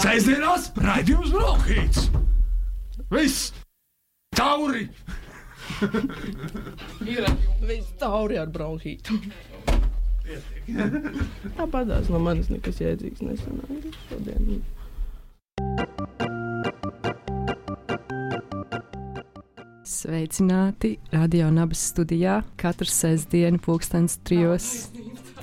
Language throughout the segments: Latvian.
Sēžamās raidījums Brokhīts! Viss! Tauri! Viss tauri ar bronhītu. Tāpatās no manis nekas jēdzīgs nesanāca šodien. Sveicināti radio nabas studijā katru sestdienu, pulkstenis trijos.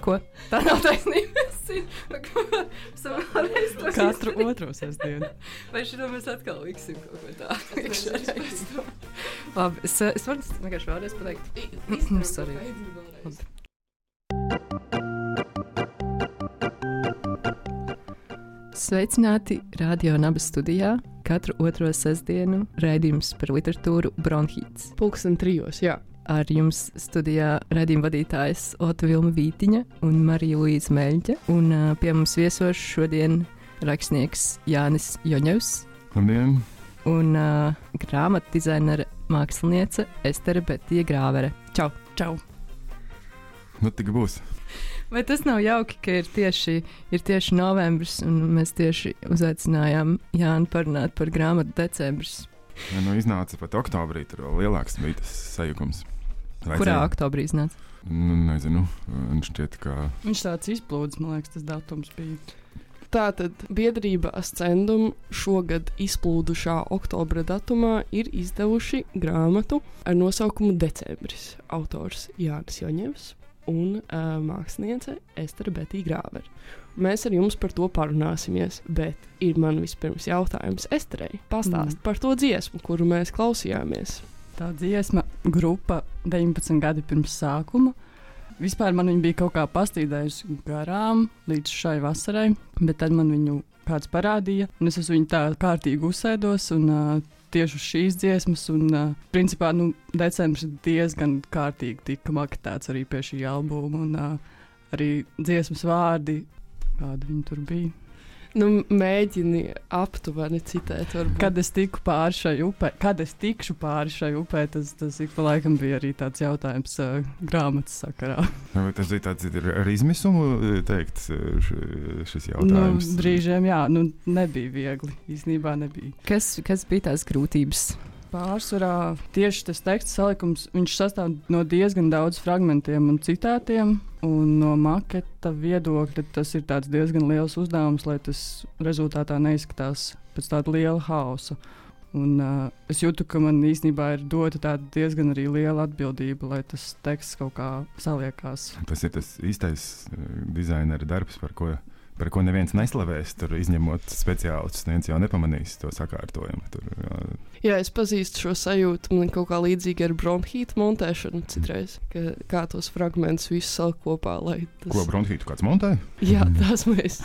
Ko? Tā nav taisnība. Es zinu, esam vēlreiz to Katru otro sestdienu. Vai šito mēs atkal liksim kaut ko tādu? Labi, es, es varu vienkārši vēlreiz pateikt. Sorry. Sveicināti radio nabas studijā. Katru otro sestdienu raidījums par literatūru Bronhīts. Pulksten trijos, jā. Ar jums studijā raidījuma vadītājs Ota Vilma Vītiņa un Marija Līza Meļģa. Un pie mums viesos šodien rakstnieks Jānis Joņevs Labdien! un uh, grāmatu dizainere māksliniece Estere Betija Grāvere. Čau! Čau! Nu, tik būs. Vai tas nav jauki, ka ir tieši, ir tieši novembris, un mēs tieši uzaicinājām Jānu parunāt par grāmatu decembris? Ja, nu, iznāca pat oktobrī, tur vēl lielāks bija tas sajukums. Kurā oktobrī iznāca? Nu, nezinu, man šķiet, ka Viņš tāds izplūdes, man liekas, tas datums bija. Tātad biedrība Ascendum šogad izplūdušā oktobra datumā ir izdevuši grāmatu ar nosaukumu Decembris. Autors Jānis Joņevs un uh, māksliniece Estere Betija Grāvere. Mēs ar jums par to parunāsimies, bet ir man vispirms jautājums Esterei. Pastāst Mm. par to dziesmu, kuru mēs klausījāmies. Tā dziesma, grupa 19 gadi pirms sākuma. Vispār man viņa bija kaut kā pastīdējusi garām līdz šai vasarai, bet tad man viņu kāds parādīja, un es uz viņu tā kārtīgi uzsēdos. Un, uh, Tieši uz šīs dziesmas, un uh, principā nu, decembris diezgan kārtīgi tika maketēts arī pie šī albuma. Un, uh, arī dziesmas vārdi, kādi viņi tur bija. Nu, mēģini aptuveni citēt, varbūt. Kad es tiku pāri šai upē, kad es tikšu pāri šai upē, tas, tas ik pa laikam bija arī tāds jautājums uh, grāmatas sakarā. nu, tas bija tāds ir ar izmisumu teikts šis Nu, jautājums. brīžiem, jā, nu, nebija viegli. Īsnībā nebija. Kas, kas bija tās grūtības? Pārsvarā tieši tas teksta salikums sastāv no diezgan daudz fragmentiem un citātiem. Un no maketa viedokļa tas ir diezgan liels uzdevums, lai tas rezultātā neizskatās pēc tāda liela hausa. Un, uh, es jūtu, ka man īstenībā ir dota diezgan liela atbildība, lai tas teksts kaut kā saliekās. Tas ir tas īstais uh, dizainera darbs, par ko, par ko neviens neslavēs. Tur izņemot speciālistus, neviens jau nepamanīs to sakārtojumu. Tur, jā, Jā, es pazīstu šo sajūtu. Man ir kaut kā līdzīga ar bronhītu montēšanu citreiz. Ka, kā tos fragmentus visus salikt kopā, tas Ko bronhītu kāds montē? Jā, tas mēs.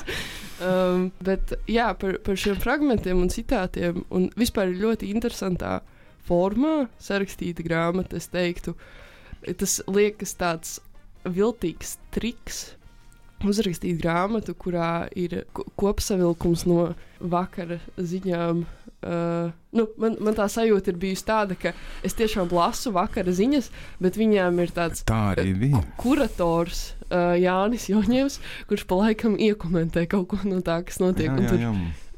Um, bet jā, par, par šiem fragmentiem un citātiem. Un vispār ir ļoti interesantā formā sarakstīta grāmata. Es teiktu, tas liekas tāds viltīgs triks. Uzrakstīt grāmatu, kurā ir ko- kopsavilkums no vakara ziņām. Uh, nu, man, man tā sajūta ir bijusi tāda, ka es tiešām lasu vakara ziņas, bet viņām ir tāds Tā bija. kurators uh, Jānis Joņevs, kurš pa laikam iekomentē kaut ko no tā, kas notiek. Jā, jā, jā.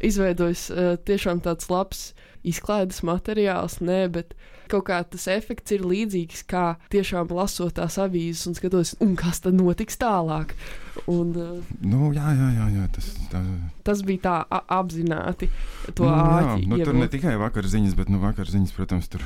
izveidojas uh, tiešām tāds labs izklaides materiāls, nē, bet kaut kā tas efekts ir līdzīgs kā tiešām lasot tās avīzes un skatos, un kas tad notiks tālāk. Un, uh, Nu, jā, jā, jā, jā tas tā. tas bija tā apzināti to nu, jā, nu, tur ne tikai vakar ziņas, bet nu, vakar ziņas, protams, tur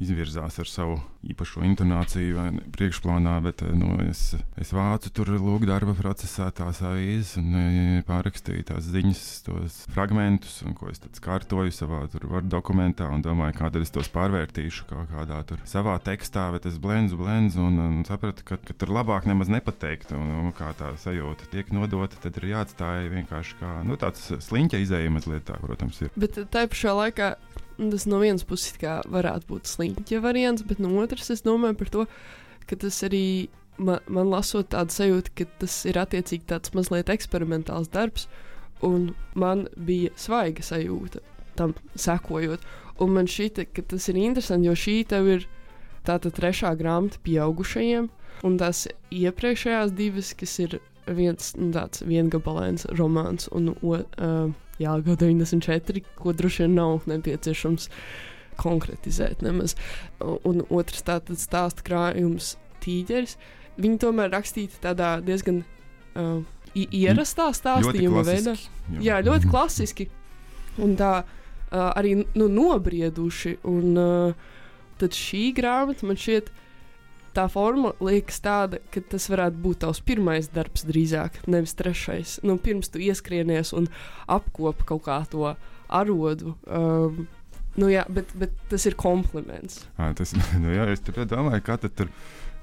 izvirzās ar savu īpašo intonāciju vai priekšplānā, bet eh, nu, es, es vācu tur lūk darba procesā tās avīzes un eh, pārakstīju tās ziņas, tos fragmentus, un ko es tad kārtoju savā tur var dokumentā un domāju, kā tad es tos pārvērtīšu kaut kādā tur savā tekstā, bet es blendu, blendu un, un sapratu, ka, ka tur labāk nemaz nepateikt, un, un kā tā sajūta tiek nodota, tad ir jāatstāj vienkārši kā, nu, tāds sliņķa izējuma mazliet tā, protams, ir. Bet tā pašā laikā tas no vienas puses varētu būt sliņķa variants, bet no otras es domāju par to, ka tas arī man, man lasot tādu sajūtu, ka tas ir attiecīgi tāds mazliet eksperimentāls darbs, un man bija svaiga sajūta tam sekojot. Un man šķita, ka tas ir interesanti, jo šī tev ir tātad trešā grāmata pieaugušajiem, un tās iepriekšējās divas, kas ir viens nu, tāds viengabalains romāns un uh, Jālga 94, ko droši vien nav nepieciešams konkretizēt nemaz. Un otrs tātad stāsta krājums tīģeris. Viņi tomēr rakstīti tādā diezgan uh, ierastā stāstījuma veidā. Jā. jā, ļoti klasiski. Un tā uh, arī nu, nobrieduši. Un uh, tad šī grāmata man šķiet, tā forma liekas tāda, ka tas varētu būt tavs pirmais darbs drīzāk, nevis trešais. Nu, pirms tu ieskrienies un apkopi kaut kā to arodu. Um, Nu, jā, bet, bet tas ir kompliments. À, tas, nu, jā, es domāju, tad tur.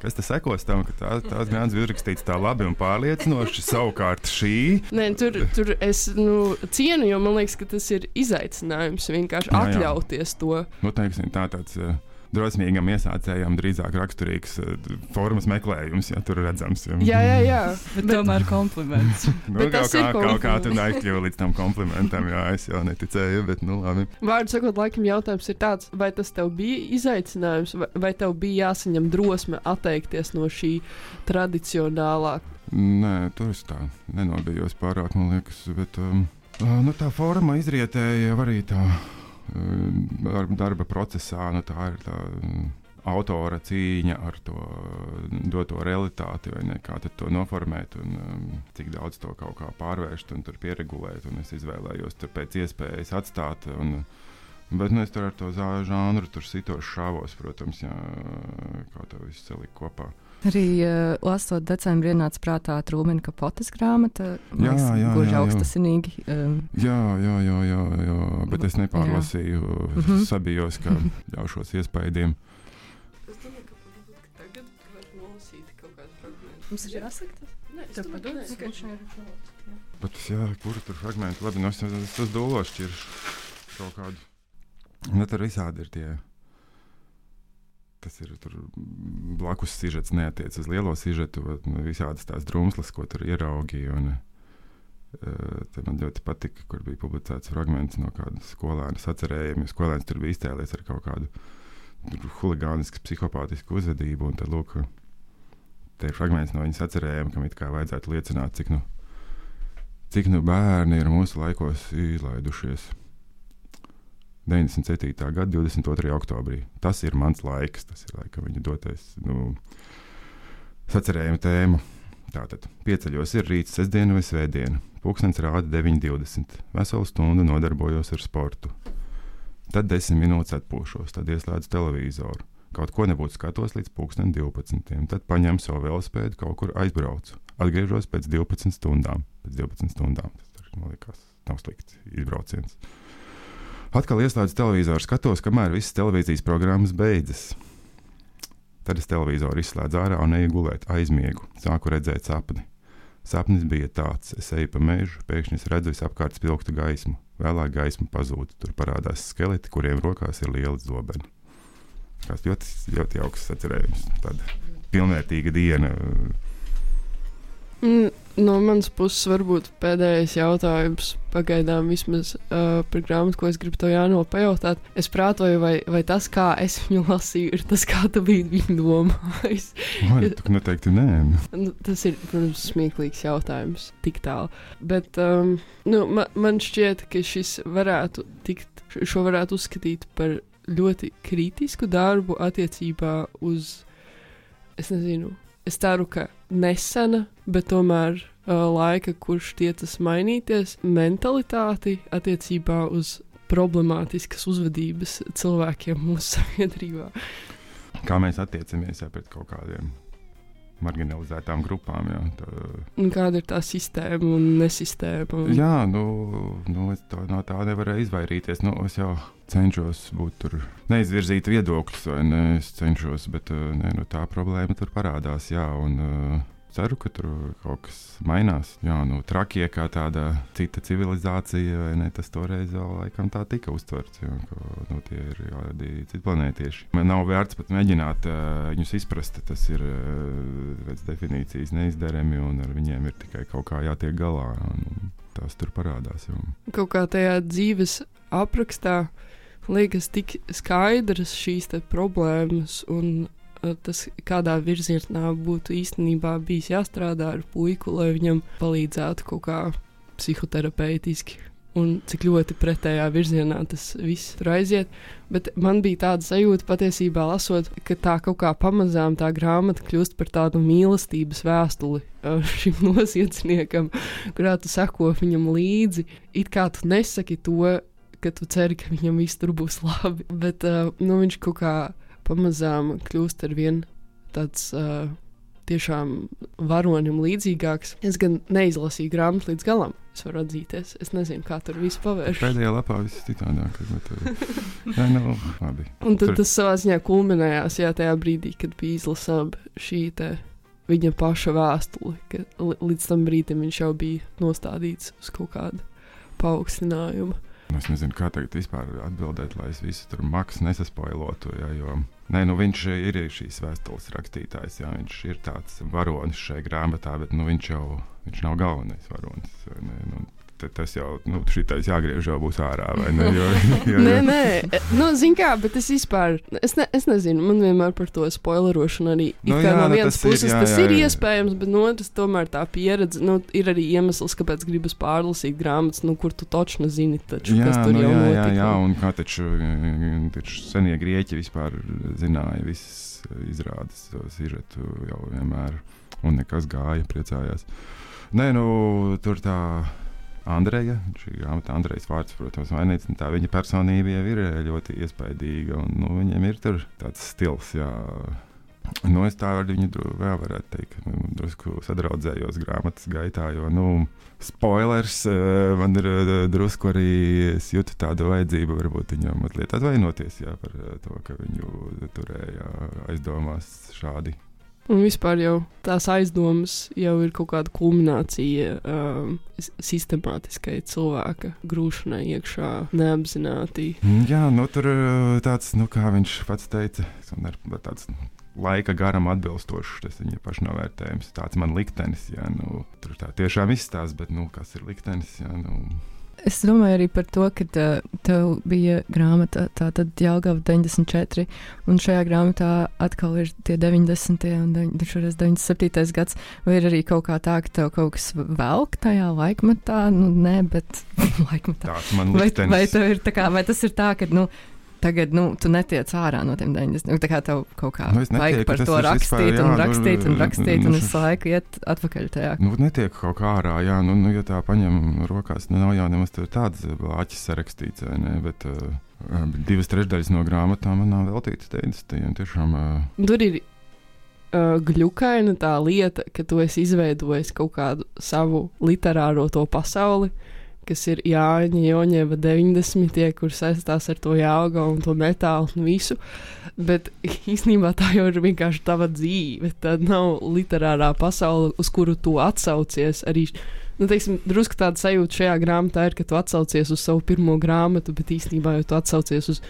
Kas tas sekos tam, ka tā, tās grāmatas bija uzrakstītas tā labi un pārliecinoši? Savukārt šī. Nē, tur, tur es nu, cienu, jo man liekas, ka tas ir izaicinājums vienkārši jā, atļauties jā. to. Nu, teiksim, tā tāds. Uh, drosmīgam iesācējam drīzāk raksturīgs uh, formas meklējums, ja tur redzams. Ja. Jā, jā, jā. bet, bet tomēr kompliments. nu, bet kaut, kā, kaut kā tu aizkļuvi līdz tam komplimentam, jā, es jau neticēju, bet nu labi. Vārdu sakot, laikam jautājums ir tāds, vai tas tev bija izaicinājums, vai, vai tev bija jāsaņem drosme atteikties no šī tradicionālā? Nē, tur es tā nenobijos pārāk, man liekas, bet um, nu, tā forma izrietēja arī tā darba procesā, nu, tā ir tā autora cīņa ar to doto realitāti, vai ne, kā to noformēt, un um, cik daudz to kaut kā pārvērst un pieregulēt. Un es izvēlējos pēc iespējas atstāt. Un, bet nu, es tur ar to žānru tur sitos šāvos, protams, jā, kā to visu salikt kopā. Arī uh, lasot decembrī ienāca prātā Trūmena kapotes grāmata. Jā, jā, jā. Gluži augstasinīgi. Um, jā, jā, jā, jā, jā, bet es nepārlasīju, jā. Mhm. sabijos, ka ļaušos iespējām. Mums ir jāsaka tas. Es ir. Bet tas, jā, kuru tur fragmenti, labi, no nu, es, es tos dolos šķiršu kaut kādu. Bet tur visādi ir tie tas ir blakus sižets, neatiec uz lielo sižetu, nu, visādas tās drumslas, ko tur ieraudzīju. Un, uh, man ļoti patika, kur bija publicēts fragments no kāda skolēna sacerējuma. Skolēns tur bija iztēlies ar kaut kādu huligānisku, psihopātisku uzvedību. Tad, lūk, te ir fragments no viņas sacerējuma, kam it kā vajadzētu liecināt, cik nu, cik nu bērni ir mūsu laikos izlaidušies. 97. gada 22. oktobrī. Tas ir mans laiks, tas ir laikam viņa dotais nu, sacerējuma tēma. Tātad pieceļos ir rīts, sestdiena vai svētdiena. Pūkstens rāda 9,20. Veselu stundu nodarbojos ar sportu. Tad 10 minūtes atpūšos, tad ieslēdzu televizoru. Kaut ko nebūtu skatos līdz 12. Tad paņemu savu velospēdu, kaut kur aizbraucu. Atgriežos pēc 12 stundām. Pēc 12 stundām tas man liekas, nav slikts izbrauciens. Atkal ieslēdzu televizoru, skatos, kamēr visas televīzijas programmas beidzas. Tad es televizoru izslēdzu ārā un eju gulēt, aizmiegu, sāku redzēt sapni. Sapnis bija tāds, es eju pa mežu, pēkšņi es redzu visapkārt spilgtu gaismu. Vēlāk gaisma pazūd, tur parādās skeleti, kuriem rokās ir liela zobeni. Tas ļoti, ļoti augsts atcerējums, tāda pilnvērtīga diena. Mm, no manas puses, varbūt pēdējais jautājums. Pagaidām, vismaz uh, par grāmatu, ko es gribu to Jāno pajautāt. Es prātoju, vai, vai tas, kā es viņu lasīju, ir tas, kā tu biji viņu domājis. Man noteikti nē. Nu, tas ir, protams, smieklīgs jautājums, tik tālu. Bet um, nu, man, man šķiet, ka šis varētu tikt, šo varētu uzskatīt par ļoti kritisku darbu attiecībā uz, es nezinu, es ceru, ka nesena, bet tomēr uh, laika, kurš tiecas mainīties, mentalitāti attiecībā uz problemātiskas uzvedības cilvēkiem mūsu sabiedrībā. Kā mēs attiecamies ja, pret kaut kādiem marginalizētām grupām. Jā, tā... Kāda ir tā sistēma un nesistēma? Un... Jā, nu, nu es to, no tā nevarēju izvairīties. Nu, es jau cenšos būt tur, neizvirzīt viedokļus, vai ne? Es cenšos, bet ne, nu, tā problēma tur parādās. Jā, un, uh, ceru, ka tur kaut kas mainās. Jā, nu, trakie kā tāda cita civilizācija, vai ne? Tas toreiz vēl laikam tā tika uztverts, jo nu, tie ir kādi citi planētieši. Man nav vērts pat mēģināt uh, viņus izprast. Tas ir uh, pēc definīcijas neizdarami, un ar viņiem ir tikai kaut kā jātiek galā. Un, tās tur parādās. Jau. Kaut kā tajā dzīves aprakstā liekas tik skaidras šīs problēmas un tas, kādā virzienā būtu īstenībā bijis jāstrādā ar puiku, lai viņam palīdzētu kaut kā psihoterapeitiski. un cik ļoti pretējā virzienā tas viss tur aiziet. Bet man bija tāda sajūta patiesībā, lasot, ka tā kaut kā pamazām tā grāmata kļūst par tādu mīlestības vēstuli uh, šim noziedzniekam, kurā tu seko viņam līdzi. It kā tu nesaki to, ka tu ceri, ka viņam viss tur būs labi, bet uh, nu, viņš kaut kā pamazām kļūst ar vien tāds. Uh, tiešām varonim līdzīgāks. Es gan neizlasīju grāmatu līdz galam. Es varu atzīties. Es nezinu, kā tur viss pavērš. Pēdējā lapā viss citādāk. Bet, jā, nu, labi. Un tad tur... tas savā ziņā kulminējās jā, tajā brīdī, kad bija izlasāma šī viņa paša vēstule. Līdz tam brīdim viņš jau bija nostādīts uz kaut kādu paaugstinājumu. Es nezinu, kā tagad vispār atbildēt, lai es visu tur maksu nesaspoilotu. Jā, jo Nē, nu viņš ir šīs vēstules rakstītājs. Jā, viņš ir tāds varonis šajā grāmatā, bet nu, viņš jau viņš nav galvenais varonis. Ne, nu, tas jau nu, šitais jāgriež, jau būs ārā. Ne? Jo, jo, jo. nē, nē, nu, zini kā, bet es vispār, es, ne, es nezinu, man vienmēr par to spoilerošanu arī. Nu, jā, no nu, vienas nu, puses ir, jā, tas jā, ir jā. iespējams, bet no otras tomēr tā pieredze, nu, ir arī iemesls, kāpēc gribas pārlasīt grāmatas, nu, kur tu taču nezini, taču, jā, kas tur nu, jau jā, notika. Jā, jā, un kā taču, taču senie grieķi vispār zināja visas izrādes, sižetu jau vienmēr, un nekas gāja, priecājās. Nē, nu, tur tā Andreja. Šī grāmata, Andrejas vārds, protams, mainīts. Tā viņa personība jau ir ļoti iespaidīga. Un, nu, viņam ir tāds stils. Jā. Nu, es tā ar viņu vēl varētu teikt, ka nu, drusku sadraudzējos grāmatas gaitā. Jo, nu, spoilers eh, man ir eh, drusku arī jūtu tādu vajadzību, varbūt viņam mazliet atvainoties jā, par eh, to, ka viņu turēja aizdomās šādi. Un vispār jau tās aizdomas jau ir kaut kāda kulminācija um, sistemātiskai cilvēka grūšanai iekšā, neapzināti. Mm, jā, nu tur uh, tāds, nu, kā viņš pats teica, tāds laika garam atbilstošs, tas viņa pašnovērtējums. Tāds man liktenis, jā, nu, tur tā tiešām izstāsta, bet, nu, kas ir liktenis, jā, nu. Es domāju arī par to, ka tev bija grāmata, tā tad Jāgava 94, un šajā grāmatā atkal ir tie 90. un šoreiz 97. gads, vai ir arī kaut kā tā, ka tev kaut kas velk tajā laikmatā, nu nē, bet laikmatā. Tāds man liktenis. Vai, vai ir tā kā, vai tas ir tā, ka, nu, tagad, nu, tu netiec ārā no tiem 90. Nu, tā kā tev kaut kā nu, vajag par to rakstīt, vispār, jā, un rakstīt, un rakstīt, nu, un visu laiku iet atpakaļ tajā. Nu, netiek kaut kā ārā, jā, nu, nu ja tā paņem rokās, nu, nav jau nemaz tāds blāķis sarakstīts, vai ne, bet uh, divas trešdaļas no grāmatām man nav veltītas 90. tiešām. Uh, Tur ir uh, gļukaina tā lieta, ka tu esi izveidojis kaut kādu savu literāro to pasauli. Uh, kas ir Jāņa Joņeva 90. kur saistās ar to jāga un to metālu un visu. Bet īstenībā tā jau ir vienkārši tava dzīve. Tā nav literārā pasaule, uz kuru tu atsaucies. Arī nu, teiksim, drusku tāda sajūta šajā grāmatā ir, ka tu atsaucies uz savu pirmo grāmatu, bet īstenībā jau tu atsaucies uz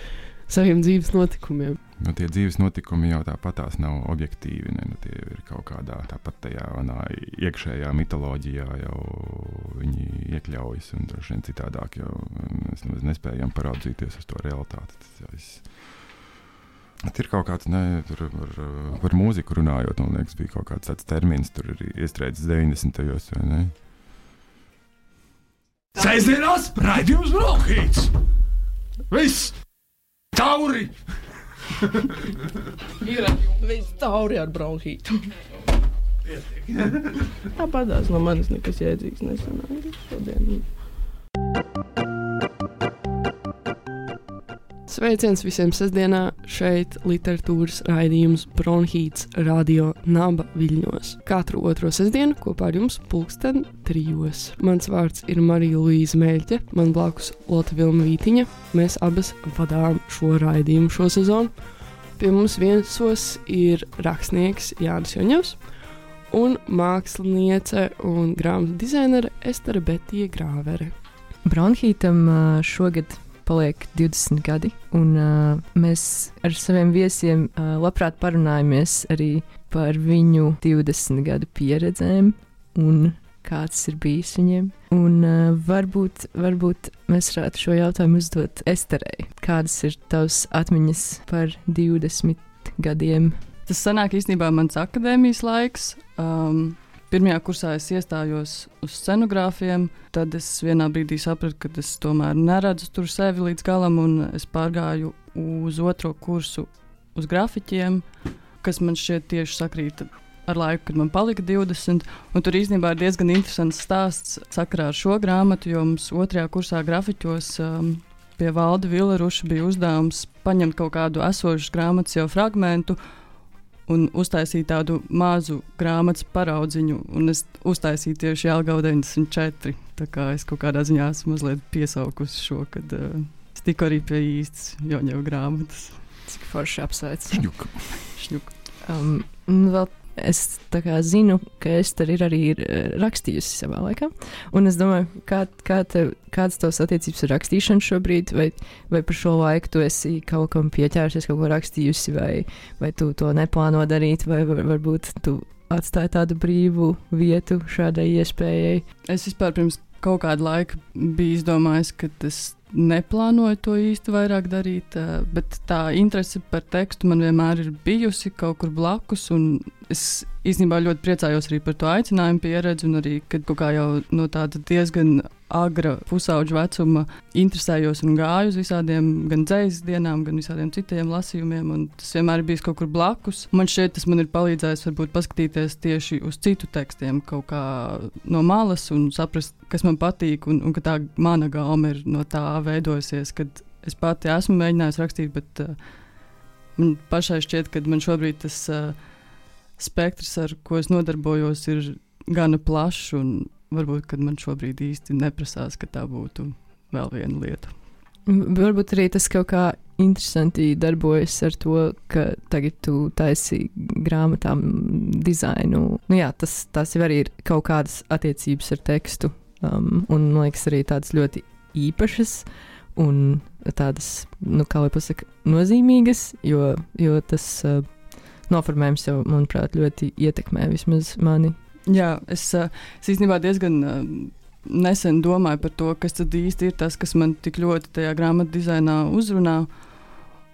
saviem dzīves notikumiem. Nu, tie dzīves notikumi jau tāpatās nav objektīvi. Ne? Nu, tie ir kaut kādā tāpat tajā manā iekšējā mitoloģijā jau viņi iekļaujas un droši vien citādāk, jo mēs nespējam paraudzīties uz to realitāti. Tas jau viss. Ir kaut kāds, ne, tur par, par mūziku runājot, man liekas, bija kaut kāds tāds termins, tur ir iestrēdzis 90. gados. Sēžamās raidījums Brokhīts! Viss! Tauri! Viss tauri ar bronhītu. Tāpat no manis nekas jēdzīgs nesanāca šodien. Sveiciens visiem sestdienā šeit literatūras raidījums Bronhīts Radio Naba Viļņos. Katru otro sestdienu kopā ar jums pulksten trijos. Mans vārds ir Marija Luīza Mēļķe, man blakus Lota Vilma Vītiņa. Mēs abas vadām šo raidījumu šo sezonu. Pie mums viesos ir rakstnieks Jānis Joņevs un māksliniece un grāmatu dizainere Estere Betija Grāvere. Bronhītam šogad paliek 20 gadi, un uh, mēs ar saviem viesiem uh, labprāt parunājamies arī par viņu 20 gadu pieredzēm un kāds ir bijis viņiem. Un uh, varbūt, varbūt mēs varētu šo jautājumu uzdot Esterei. Kādas ir tavas atmiņas par 20 gadiem? Tas sanāk īstenībā mans akadēmijas laiks. Um, pirmajā kursā es iestājos uz scenogrāfiem, tad es vienā brīdī sapratu, ka es tomēr neredzu tur sevi līdz galam, un es pārgāju uz otro kursu uz grafikiem, kas man šķiet tieši sakrīt ar laiku, kad man palika 20. Tur īstenībā ir diezgan interesants stāsts sakarā ar šo grāmatu, jo mums otrajā kursā grafiķos um, pie Valda Vileruša bija uzdevums paņemt kaut kādu esošu grāmatas jau fragmentu un uztaisīt tādu mazu grāmatas paraudziņu, un es uztaisīju tieši Jālgau 94. Tā kā es kaut kādā ziņā esmu mazliet piesaukusi šo, kad uh, es tiku arī pie īstas Joņeva grāmatas. Cik forši apsveic. Šņuk. Šņuk. Um, vēl es kā zinu, ka es tur ir arī eh, rakstījusi savā laikā. Un es domāju, kā, kā tev, kādas tavas attiecības ar rakstīšanu šobrīd, vai, vai par šo laiku tu esi kaut kam pieķēries, kaut ko rakstījusi, vai, vai tu to neplāno darīt, vai var, varbūt tu atstāji tādu brīvu vietu šādai iespējai. Es vispār pirms kaut kāda laika biju izdomājis, ka es neplānoju to īsti vairāk darīt, eh, bet tā interese par tekstu man vienmēr ir bijusi kaut kur blakus. Es īstenībā ļoti priecājos arī par to aicinājumu pieredzi, un arī, kad kaut kā jau no tāda diezgan agra pusauģa vecuma interesējos un gāju uz visādiem gan dzīslu dienām, gan visādiem citiem lasījumiem. Tas vienmēr ir bijis kaut kur blakus. Man šķiet, tas man ir palīdzējis varbūt paskatīties tieši uz citu tekstiem, kaut kā no malas un saprast, kas man patīk, un, un ka tā mana gauma ir no tā veidojusies, kad es pati esmu mēģinājusi rakstīt, bet uh, man pašai šķiet, ka man šobrīd tas uh, spektrs, ar ko es nodarbojos, ir gana plašs varbūt man šobrīd īsti neprasās, ka tā būtu vēl viena lieta. Varbūt arī tas kaut kā interesanti darbojas ar to, ka tagad tu taisi grāmatām dizainu. Nu jā, tas, tas jau arī ir kaut kādas attiecības ar tekstu. Um, un man liekas, arī tādas ļoti īpašas un tādas, nu, kā lai pasakā, nozīmīgas, jo, jo tas uh, noformējums jau, manuprāt, ļoti ietekmē vismaz mani Jā, es, eh, es īstenībā diezgan eh, nesen domāju par to, kas tad īsti ir tas, kas man tik ļoti tajā grāmatā dizainā uzrunā.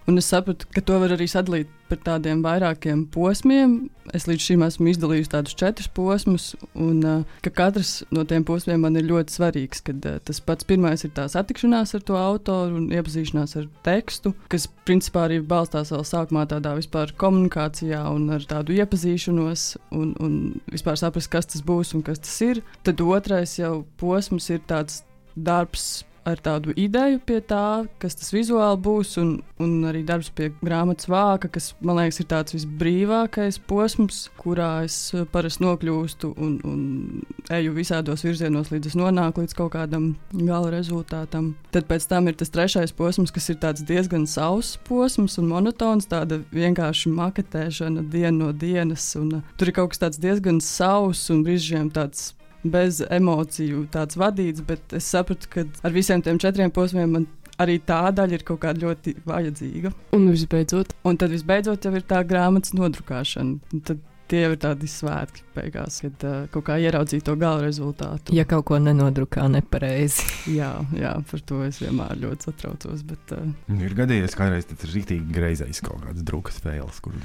Un es sapratu, ka to var arī sadalīt par tādiem vairākiem posmiem. Es līdz šim esmu izdalījis tādus četrus posmus, un uh, ka katrs no tiem posmiem man ir ļoti svarīgs. Kad, uh, tas pats pirmais ir tā satikšanās ar to autoru un iepazīšanās ar tekstu, kas principā arī balstās vēl sākumā tādā vispār komunikācijā un ar tādu iepazīšanos un, un vispār saprast, kas tas būs un kas tas ir. Tad otrais jau posms ir tāds darbs ar tādu ideju pie tā, kas tas vizuāli būs, un, un arī darbs pie grāmatas vāka, kas man liekas ir tāds visbrīvākais posms, kurā es eh, parasti nokļūstu un, un eju visādos virzienos, līdz es nonāku līdz kaut kādam gala rezultātam. Tad pēc tam ir tas trešais posms, kas ir diezgan sauss posms un monotons, tāda vienkārši maketēšana dienu no dienas, un uh, tur ir kaut kas tāds diezgan sauss un brīžiem tāds bez emociju tāds vadīts, bet es sapratu, ka ar visiem tiem četriem posmiem man arī tā daļa ir kaut kāda ļoti vajadzīga. Un visbeidzot, un tad visbeidzot jau ir tā grāmatas nodrukāšana. Tad tie jau ir tādi svētki beigās, kad uh, kaut kā ieraudzīt to gala rezultātu. Ja kaut ko nenodrukā nepareizi. jā, jā, par to es vienmēr ļoti satraucos. Bet, uh, ir gadījies, ka kādreiz tas ir rīktīgi greizais kaut kāds drukas fēls, kur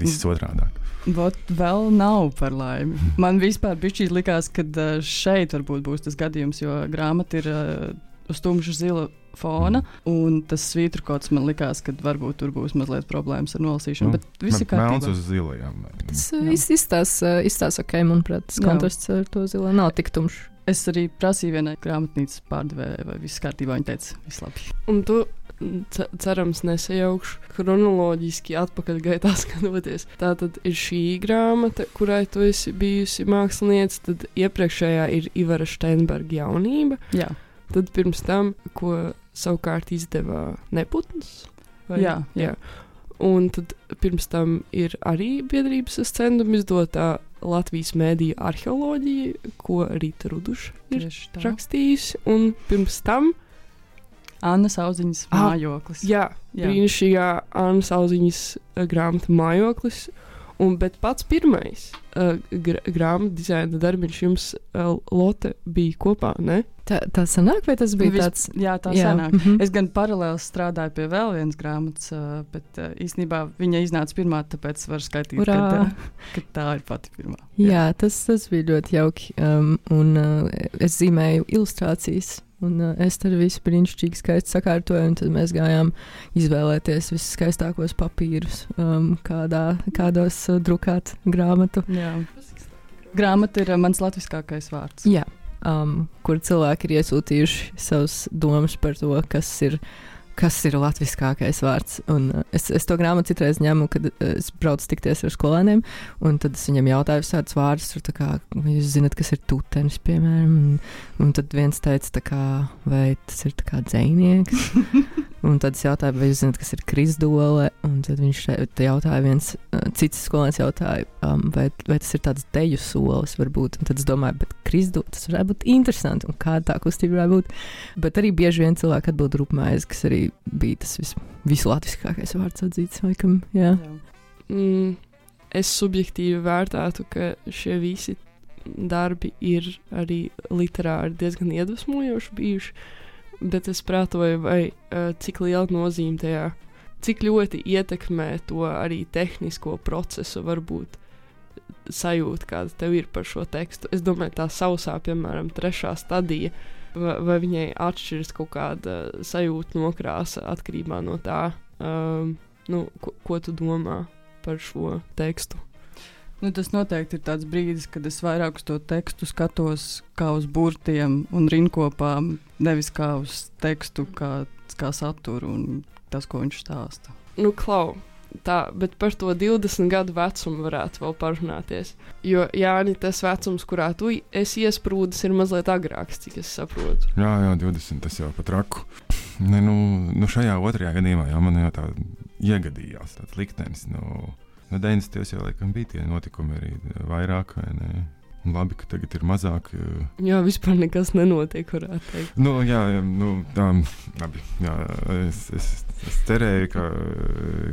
viss otrādāk. Vot vēl nav par laimi. Man vispār bija likās, ka uh, šeit varbūt būs tas gadījums, jo grāmata ir uh, uz tumša zila fona. Un tas svītrokots man likās, ka varbūt tur būs mazliet problēmas ar nolasīšanu. Nu, bet viss ir kārtībā. Melns uz zilajām. Tas uh, izstāsta izstās ok, manuprāt, tas kontrasts ar to zilo nav tik tumšs. Es arī prasīju vienai grāmatnīcas pārdevējai, vai viss kārtībā. Viņa teica, viss labi. Un tu cerams, nesajaukšu chronoloģiski atpakaļgaitā skatoties. Tā tad ir šī grāmata, kurai tu esi bijusi mākslinieca, tad iepriekšējā ir Ivara Steinberga jaunība. Jā. Tad pirms tam, ko savukārt izdeva Neputns. Vai? Jā, jā. Un tad pirms tam ir arī biedrības scenduma izdotā Latvijas mēdīja arheoloģija, ko Rīta Ruduša ir rakstījusi. Un pirms tam Anna Sauziņas ah, mājoklis. Jā, jā. brīnišķīgā Anna Sauziņas grāmata mājoklis. Un, bet pats pirmais uh, gra grāmatu dizaina darbiņš jums, uh, Lotte, bija kopā, ne? Tā, tā sanāk, vai tas bija Vis- tāds? Jā, tā Jā, sanāk. mhm. Es gan paralēli strādāju pie vēl vienas grāmatas, ā, bet ā, īsnībā viņa iznāca pirmā, tāpēc var skaitīt, ka, ka tā ir pati pirmā. Jā, tas, tas bija ļoti jauki. Um, un uh, es zīmēju ilustrācijas. Un uh, es tur visu brīnišķīgi skaisti sakārtoju, un tad mēs gājām izvēlēties visus skaistākos papīrus, um, kādā, kādos uh, drukāt grāmatu. Jā. Grāmata ir ā, mans latviskākais vārds. Jā, um, kur cilvēki ir iesūtījuši savus domas par to, kas ir. Kas ir latviskākais vārds? Un, uh, es, es to grāmatu citreiz ņemu, kad uh, es braucu tikties ar skolēniem, un tad es viņiem jautāju visādus vārdus, tur, kā, vai jūs zināt, kas ir tutenis, piemēram. Un, un tad viens teica, kā, vai tas ir tā kā dzēnieks. Un tad es jautāju, vai jūs zināt, kas ir krizdole. Un tad viņš jautāja, viens uh, cits skolēns jautāja, um, vai, vai tas ir tāds deju solis, varbūt. Un tad es domāju, bet krizdole tas varētu būt interesanti, un kāda tā kustība varētu būt. Bet arī bieži vien cilvēki atbild rupmaizi, kas arī bija tas vis, vislatviskākais vārds atzīts, laikam. Jā. Jā. Mm, es subjektīvi vērtētu, ka šie visi darbi ir arī literāri diezgan iedvesmojoši bijuši. Bet es prātoju, vai uh, cik liela nozīme tajā, cik ļoti ietekmē to arī tehnisko procesu, varbūt sajūta, kāda tev ir par šo tekstu. Es domāju, tā sausā, piemēram, trešā stadija, vai, vai viņai atšķiras kaut kāda sajūta nokrāsa atkarībā no tā, um, nu, ko, ko tu domā par šo tekstu. Nu, tas noteikti ir tāds brīdis, kad es vairāk uz to tekstu skatos kā uz burtiem un rinkopām, nevis kā uz tekstu, kā, kā saturu un tas, ko viņš stāsta. Nu, klau, tā, bet par to 20 gadu vecumu varētu vēl parunāties. Jo, Jāni, tas vecums, kurā tu esi iesprūdis, ir mazliet agrāks, cik es saprotu. Jā, jā, 20. tas jau pat raku. Ne, nu, nu šajā otrajā gadījumā jau man jau tā iegadījās tāds liktenis. Nu, no 90. jau laikam bija tie notikumi arī vairāk. vai ne? Labi, ka tagad ir mazāk. jo- Jā, vispār nekas nenotiek, varētu teikt. Nu, jā, nu, tā, labi, jā, es, es, es cerēju, ka,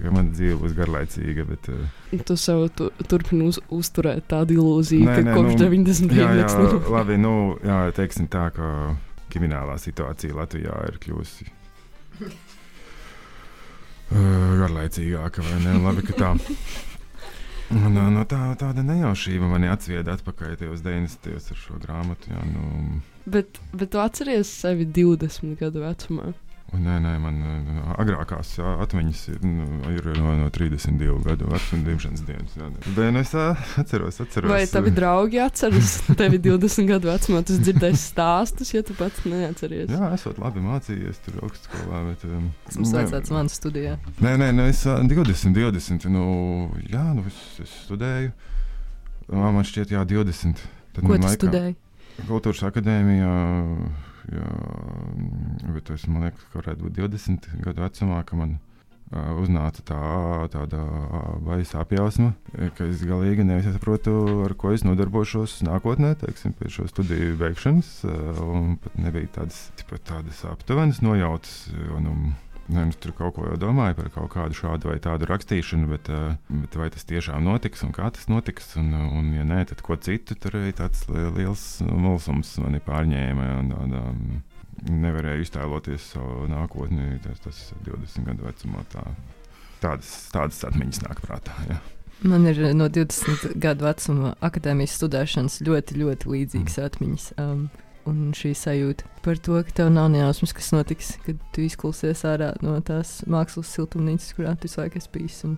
ka mana dzīve būs garlaicīga. Bet, eh, Tu sev tu, turpini uz, uzturēt tādu ilūziju, Nē, ka nē, kopš nu, 90. jā, jā, nekas nenotiek. labi, nu, jā, teiksim tā, ka kriminālā situācija Latvijā ir kļuvusi uh, garlaicīgāka. vai ne? Labi, ka tā. Un, uh, no tā, tāda nejaušība mani atsvieda atpakaļ tajos 90. ar šo grāmatu. Jā, nu, Bet, bet tu atceries sevi 20 gadu vecumā. Nē, nē, man uh, agrākās atmiņas ir, nu, ir no, no 32 gadu vecuma dzimšanas dienas. Jā, es uh, atceros, atceros. Vai tavi draugi atceras tevi 20 gadu vecumā? Tu dzirdēsi stāstus, ja tu pats neatceries. Jā, esot labi mācījies tur augstskolā. Bet, um, Esmu nē, svētīts manas studijā. Nē, nē, nu es ā, 20, 20. Nu, jā, nu es, es studēju. Man šķiet, jā, 20. Tad Ko tu laikā- studēji? Kultūras akadēmijā. Jā, bet es liekas, ka varētu būt 20 gadu vecumā, man ā, uznāca tā, tāda baisa apjausma, ka es galīgi nesaprotu, ar ko es nodarbošos nākotnē, teiksim, pēc šo studiju beigšanas. Un pat nebija tādas, tādas aptuvenas nojautas. jo, Nu, Nē, nu, tur kaut ko jau domāju par kaut kādu šādu vai tādu rakstīšanu, bet, uh, bet vai tas tiešām notiks un kā tas notiks? Un, un ja nē, tad ko citu? Tur arī tāds li- liels mulsums mani pārņēma. Un, un, um, nevarēju iztēloties savu nākotni, tas, tas 20 gadu vecumā. Tā, tādas, tādas atmiņas nāk prātā. Jā. Man ir no 20 gadu vecuma akadēmijas studēšanas ļoti, ļoti līdzīgas atmiņas. Um, un šī sajūta par to, ka tev nav nejausmas, kas notiks, kad tu izklausies ārā no tās mākslas siltumnīcas, kurā tu visu laiku esi bijis. Un,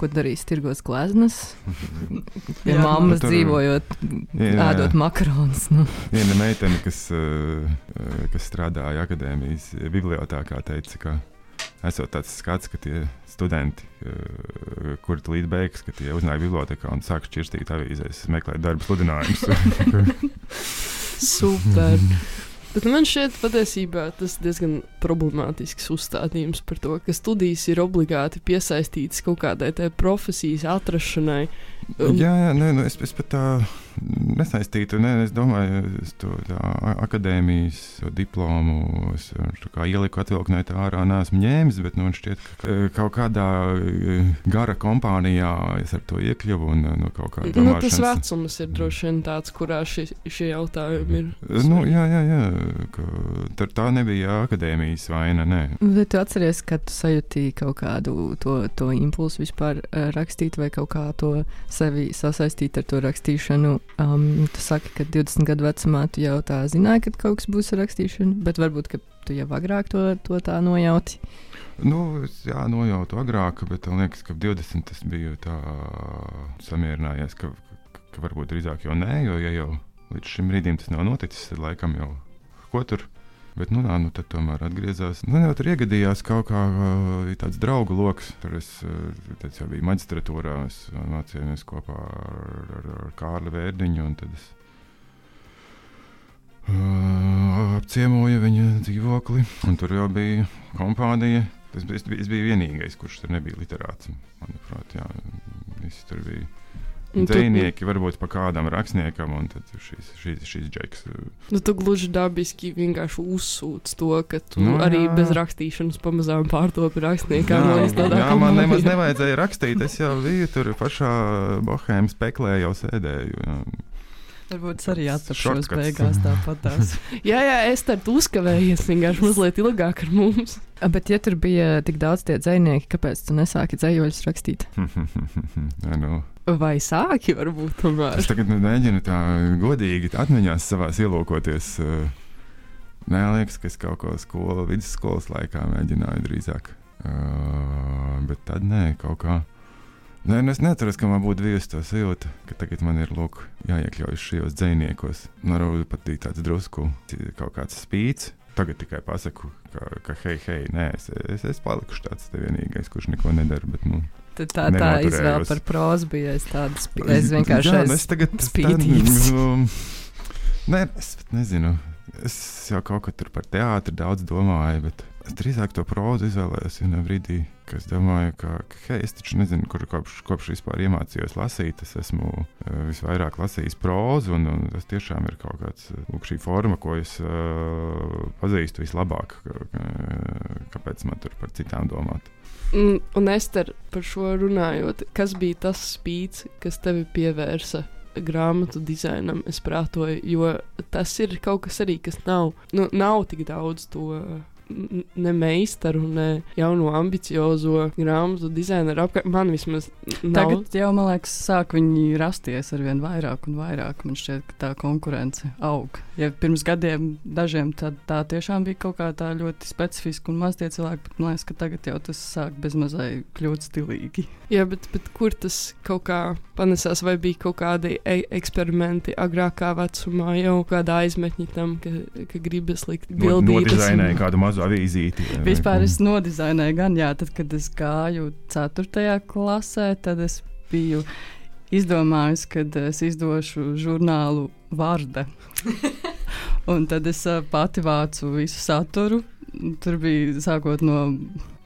ko darīs? Tirgos gleznas, pie Jā, mammas tur- dzīvojot, Jā, jā. ēdot makaronus. Nu. Viena meitene, kas, uh, kas strādāja akadēmijas bibliotekā, teica, ka esot tāds skats, ka tie studenti, uh, kuri līdz beigas, ka tie uznāk bibliotekā un sāk šķirstīt avīzēs, meklēt darba sludinājumus. Super. Bet man šķiet, patiesībā tas ir diezgan problemātisks uzstādījums par to, ka studijas ir obligāti piesaistītas kaut kādai profesijas atrašanai. Um, jā, jā nē, nu es, es pat tā nesaistītu. Ne, es domāju, es to akadēmijas to diplomu es tā kā ieliku atvilknē tā ārā, neesmu ņēmis, bet nu, man šķiet, ka e, kaut kādā e, gara kompānijā es ar to iekļuvu un e, kāda Nu, tas vecums ir droši vien tāds, kurā šie, šie jautājumi ir. Nu, jā, jā, jā. ka Tā, nebija akadēmijas vaina. Nē. Vai tu atceries, kad tu sajūtīji kaut kādu to, to impulsu vispār rakstīt, vai kaut kā to sevi sasaistīt ar to rakstīšanu? Um, tu saki, ka 20 gadu vecumā tu jau tā zināji, ka kaut kas būs ar rakstīšanu, bet varbūt tu jau agrāk to, to tā nojauti. Nu, jā, nojautu agrāk, bet man liekas, ka ap 20 es biju tā samierinājies, ka, ka varbūt drīzāk jau nē, jo ja jau līdz šim brīdim tas nav noticis, tad laikam jau ko tur. Bet, nu, nā, nu, tad tomēr atgriezās. Man jau tur iegadījās kaut kā tāds draugu lokus. Tur es tad jau biju maģistratūrā, uh, mācījāmies kopā ar, ar, ar Kārli Vērdiņu. es, uh, apciemoju viņa dzīvokli, un tur jau bija kompānija. Es, biju- es biju vienīgais, kurš tur nebija literāts. Manuprāt, jā, visi tur bija. Dzinieki, varbūt pa kādam rakstniekam, un tad šīs, šīs, šīs džeks. uh, Nu, tu gluži dabiski vienkārši uzsūc to, ka tu Nu, nu, arī jā. bez rakstīšanas pamazām pārtopi rakstniekam. Jā, līdz tādā jā man nemaz nevajadzēja rakstīt. Es jau biju tur pašā Bohēmas peklē, jau sēdēju. Jā. Varbūt es arī atrašos Shortcuts. beigās tāpatās. Jā, jā, es tad uzkavējies vienkārši mazliet ilgāk ar mums. Bet, ja tur bija tik daudz tie dzinieki, kāpēc tu nesāki dzējoļus rakstīt? Jā, nu. Vai sāki varbūt tomēr? Es tagad mēģinu tā godīgi atmiņās savā ielūkoties. Nē, liekas, ka es kaut ko skolu, vidusskolas laikā mēģināju drīzāk. Uh, bet tad nē, kaut kā. Nē, nu es neatceros, ka man būtu bijusi tā sajūta, ka tagad man ir lūk, jāiekļaujas šajos dziniekos. Man varbūt pat bija tāds drusku kaut kāds spīts. Tagad tikai pasaku, ka, ka hei, hei, nē, es, es, es palikušu tāds vienīgais, kurš neko nedara. Bet, nu, tā, tā izvēle par prózu bija es spī... Es vienkārši Jā, nu aiz... es tagad spītības. Nu, nē, es nezinu. Es jau kaut kā tur par teātri daudz domāju, bet es drīzāk to prózu izvēlējos vienā brīdī, kad es domāju, ka, hei, es taču nezinu, kur kopš, kopš vispār iemācījos lasīt. Es esmu uh, visvairāk lasījis prózu, un, un tas tiešām ir kaut kāds uh, lūk, šī forma, ko es uh, pazīstu vislabāk. Kāpēc man tur par citām domāt? Un, un Ester, par šo runājot, kas bija tas spīts, kas tevi pievērsa grāmatu dizainam? Es prātoju, jo tas ir kaut kas arī, kas nav, nu, nav tik daudz to. Ne meistaru, ne jaunu, ambiciozo grāmatu dizaineru apkārt. Man vismaz nav. Tagad jau, man liekas, sāk viņi rasties ar vien vairāk un vairāk. Man šķiet, ka tā konkurence aug. Ja pirms gadiem dažiem tā, tā tiešām bija kaut kā tā ļoti specifiska un maz tie cilvēki, bet man liekas, ka tagad jau tas sāk bezmazai kļūt stilīgi. Jā, bet, bet kur tas kaut kā panesās, vai bija kaut kādi e eksperimenti agrākā vecumā, jau kādā aizmetņi tam, ka, ka gribas likt bildītas. Nodizainēju un- kādu mazu avīzīti. vai- Vispār es nodizainēju gan, jā, tad, kad es gāju 4. klasē, tad es biju izdomājusi, ka es izdošu žurnālu Vārda. Un tad es pati vācu visu saturu. Tur bija sākot no,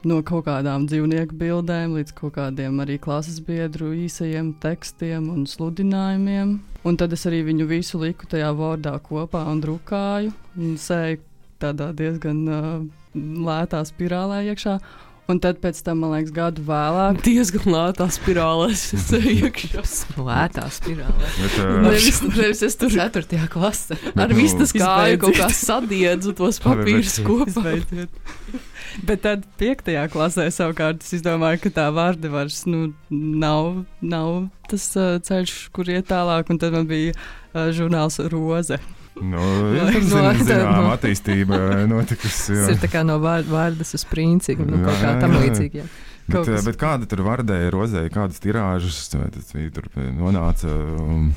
no kaut kādām dzīvnieku bildēm līdz kaut kādiem arī klases biedru īsajiem tekstiem un sludinājumiem. Un tad es arī viņu visu liku tajā vārdā kopā un drukāju. Un sēju tādā diezgan uh, lētā spirālē iekšā. Un tad, pēc tam, man liekas, gadu vēlāk, Diezgan lētā spirālē es iekšā. Lētā spirālē. Bet, uh, Nevis, nevis es tur 4. klasē. ar vistas kāju kaut kā sadiedzu tos papīrus kopā. Bet tad, piektajā klasē, savukārt, es izdomāju, ka tā vārda vairs nu, nav, nav tas uh, ceļš, kur iet tālāk. Un tad man bija uh, žurnāls Roze. Nu, No- jā, tur no- zin, zinām, no- attīstība notikusi. Tas jā. ir tā kā no vār- vārdas uz princi, nu, kaut kā Jā, tam jā. līdzīga. jā. Bet, Kaut eh, bet kāda tur vardēja, rozēja, kādas tirāžas, tur eh, nonāca, um,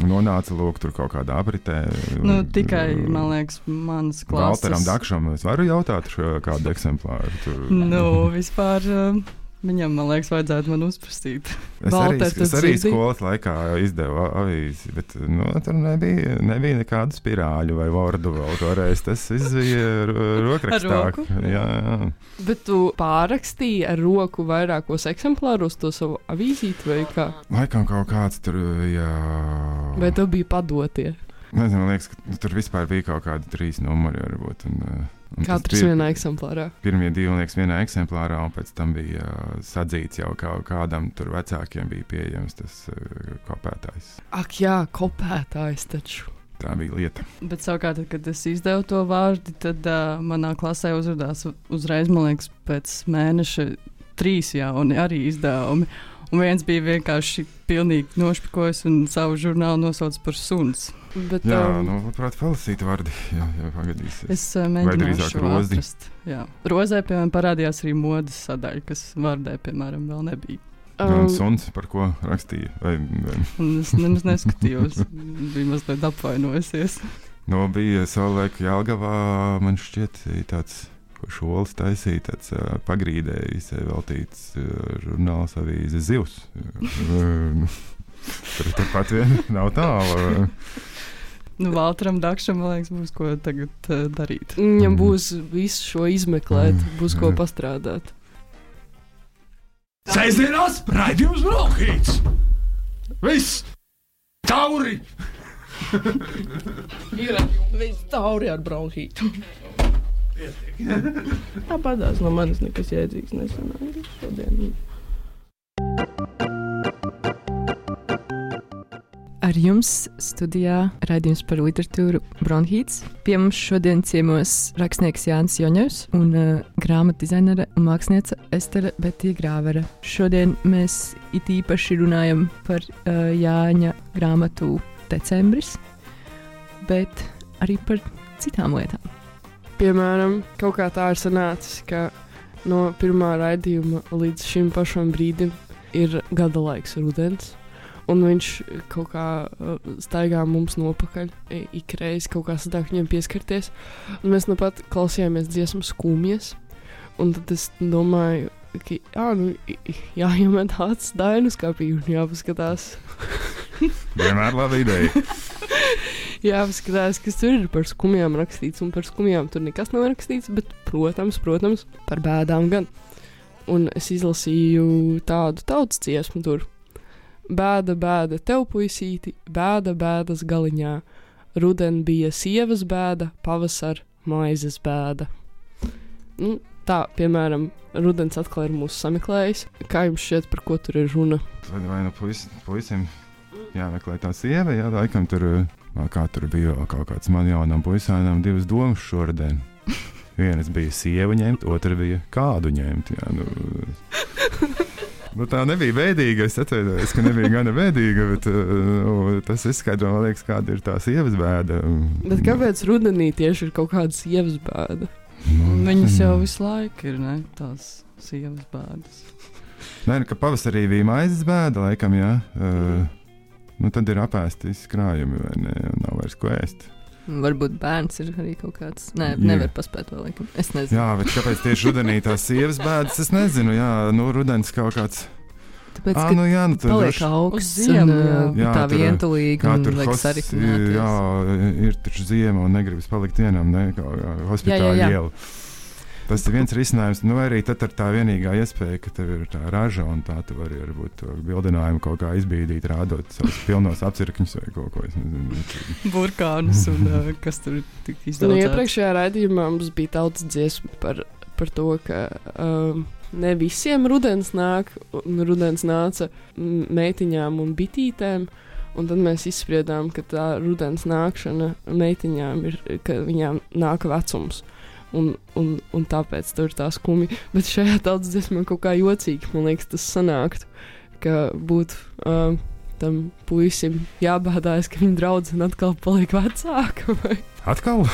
nonāca lūk, tur kaut kādā apritē. Nu, tikai, man liekas, manas klases. Valteram Dakšam es varu jautāt kādu eksemplāru. Tur. Nu, vispār uh, Viņam, man liekas, vajadzētu man uzprasīt. Es arī, es arī skolas laikā izdevu avīzi, bet nu, tur nebija, nebija nekādu spirāļu vai vārdu vēl toreiz. Tas izbija rokrakstā. Jā, jā. Bet tu pārakstīji ar roku vairākos eksemplārus to savu avīzīti vai kā? Laikam kaut kāds tur, jā. Vai tev bija padotie? Nezinu, man liekas, ka tur vispār bija kaut kādi trīs numuri varbūt. Un, uh, Katrs bija- vienā eksemplārā. Pirmie divi liekas vienā eksemplārā, un pēc tam bija uh, sadzīts jau kā, kādam tur vecākiem bija pieejams tas uh, kopētājs. Ak, jā, kopētājs taču. Tā bija lieta. Bet savukārt, kad es izdevu to vārdu, tad uh, manā klasē uzrādījās uzreiz, man liekas, pēc mēneša trīs jauni arī izdevumi. Un viens bija vienkārši pilnīgi nošpikojis un savu žurnālu nosaucis par suns. Bet, Jā, um, nu, labprāt, palasīt vārdi. Jā, jā pagadīsies. Es uh, drīzāk mēģināšu rozi? atrast. Jā. Rozē, piemēram, parādījās arī modes sadaļa, kas vārdē, piemēram, vēl nebija. Un um, suns, par ko rakstīja. Vai, vai, Un es nemaz neskatījos, bija mazliet apvainojusies. no, bija savulaik Jālgavā, man šķiet, tāds ko šols taisīja, tāds uh, pagrīdējis, veltīts uh, žurnāls avīze zivs. Tur turpat vien nav tālu. Nu, Valtram Dakšam, man liekas, būs ko tagad uh, darīt. Viņam Mm. būs visu šo izmeklēt, Mm. būs ko Jā. pastrādāt. Sēžamās, raidījums Brokhīts! Viss! Tauri! Ir viss tauri ar bronhītu. Tāpatās no manis nekas jēdzīgs nesanāca šodien. Ar jums studijā raidījums par literatūru Bronhīts. Pie mums šodien ciemos rakstnieks Jānis Joņevs un uh, grāmatu dizainere un māksliniece Estere Betija Grāvere. Šodien mēs it īpaši runājam par uh, Jāņa grāmatu decembris, bet arī par citām lietām. Piemēram, kaut kā tā ir sanācis, ka no pirmā raidījuma līdz šim pašam brīdim ir gada laiks, rudens. Un viņš kaut kā uh, staigā mums nopakaļ, ik reizi kaut kā sadāk viņam pieskarties. Un mēs nu pat klausījāmies dziesmu skumjas. Un tad es domāju, ka jā, nu, i- i- jāiemet acis dainu skapī un jāpaskatās. Vienmēr laba ideja. jāpaskatās, kas tur ir par skumjām rakstīts. Un par skumjām tur nekas nav rakstīts, bet, protams, protams par bēdām gan. Un es izlasīju tādu tautas dziesmu tur. Bēda, bēda, tev puisīti, bēda, bēdas galiņā. Ruden bija sievas bēda, pavasar maizes bēda. Nu, tā, piemēram, rudens atkal ir mūsu sameklējis. Kā jums šķiet, par ko tur ir runa? Vai, vai puis, puisim jāmeklē tā sieva, jā, laikam tur, kā tur bija kaut kāds man jaunam puisēnam divas domas šodien. Vienas bija sieva ņemt, otra bija kādu ņemt. Jā, nu, nu, tā nebija bēdīga. Es atceros, ka nebija gana bēdīga, bet nu, tas izskaidro, man liekas, kāda ir tā sievas bēda. Bet kāpēc rudenī tieši ir kaut kāda sievas bēda? Nu, Viņas jau mm. visu laiku ir ne, tās sievas bēdas. Nē, nu, ka pavasarī bija maizes bēda, laikam, jā. Uh, nu, tad ir apēsti visi krājumi, vai ne? Nav vairs ko ēst. Varbūt bērns ir arī kaut kāds. Nē, Jā. nevar paspēt vēl. Laikam. Es nezinu. Jā, bet kāpēc tieši rudenī tās sievas bēdas? Es nezinu, jā, nu, rudens kaut kāds. Tāpēc, ka nu, jā, nu, tur paliek augsts ziemu, un jā. uh, Jā, tā Kā un tur vajag hos- sariknēties. Jā, ir taču ziema un negribas palikt vienam, ne, kā hospitāla jā, jā. iela. Tas ir viens risinājums. Nu, arī tad ir tā vienīgā iespēja, ka tev ir tā raža un tā tu vari varbūt to bildinājumu kaut kā izbīdīt, rādot savus pilnos apcirkņus vai kaut ko. es nezinu. Burkānus un uh, kas tur tika Nu, izdarīts. iepriekšējā raidījumā mums bija tautas dziesma par, par to, ka um, ne visiem rudens nāk, un rudens nāca meitiņām un bitītēm. Un tad mēs izspriedām, ka tā rudens nākšana meitiņām ir, ka viņām nāk vecums. Un, un, un tāpēc tur ir tā skumja. Bet šajā tautas dziesmā kaut kā jocīgi, man liekas, tas sanāktu, ka būtu um, tam puisim jābādājas, ka viņa draudzene atkal paliek vecāka. Vai? Atkal?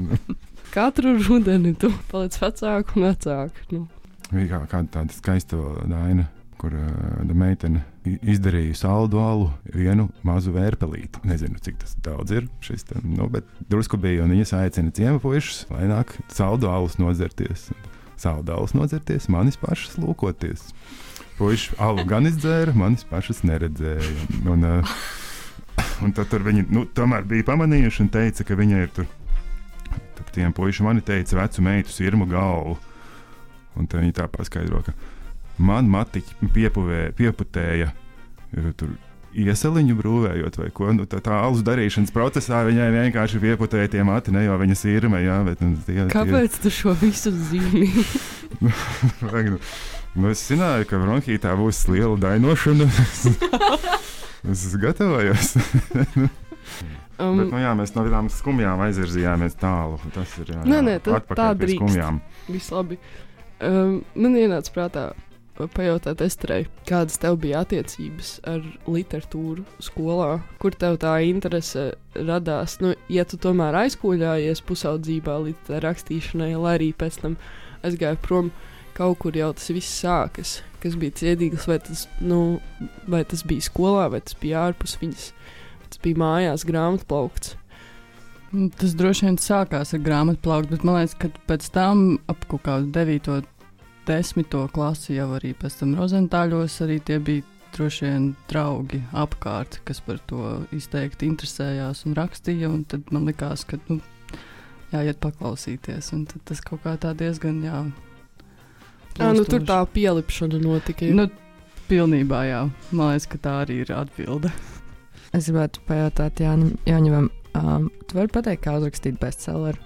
Katru rudeni tu paliec vecāka un vecāka. Nu. Bija kā, kāda tāda skaista daina, kur uh, meitene izdarīja saldu alu vienu mazu vērpelīti. Nezinu, cik tas daudz ir. Šis, te, nu, bet drusku bija, viņas aicina ciemu puišus, lai nāk saldu alus nozerties. saldālus nodzerties, manis pašas lūkoties. Puisši alu gan izdzēra, manis pašas neredzēja. Un, uh, un tad viņi nu, tomēr bija pamanījuši un teica, ka viņa ir tur. Tad tiem puišiem mani teica, vecu meitu sirmu galvu. Un tad viņi tā paskaidro, ka man matiķi piepuvē, pieputēja tur iesaliņu brūvējot, vai ko. Nu, tā, tā alus darīšanas procesā viņai vienkārši pieputēja tie mati, ne jau viņas bet, nu, tie, Kāpēc tu šo visu zini? Tie, nu, nu, es zināju, ka bronhītā būs liela dainošana. es gatavojos. Um, bet, nu, jā, mēs no tādām skumjām aizvirzījāmies tālu. Tas ir jā, Nē, jā, nē, tā- atpakaļ tā pie drīkst. skumjām. Viss labi. Um, man ienāca prātā pajautāt Estrei, kādas tev bija attiecības ar literatūru skolā, kur tev tā interese radās. Nu, ja tu tomēr aizkūļājies pusaudzībā līdz rakstīšanai, lai arī pēc tam aizgāji prom, kaut kur jau tas viss sākas. Kas bija ciedīgs, vai tas, nu, vai tas bija skolā, vai tas bija ārpus viņas. vai Tas bija mājās grāmatplaukts. Nu, Tas droši vien sākās ar grāmatu plauktu, bet man liekas, ka pēc tam ap kaut kādu 9, 10 klasi jau arī pēc tam rozentāļos arī tie bija droši vien draugi apkārt, kas par to izteikti interesējās un rakstīja. Un tad man likās, ka nu, jāiet paklausīties. Un tad tas kaut kā tā diezgan jā. Jā, nu, tur tā pielipšana notika. Nu, pilnībā jā. Man liekas, ka tā arī ir atbilde. Es gribētu pajautāt Jānim, Jāņevam, um, tu vari pateikt, kā uzrakstīt bestselleru?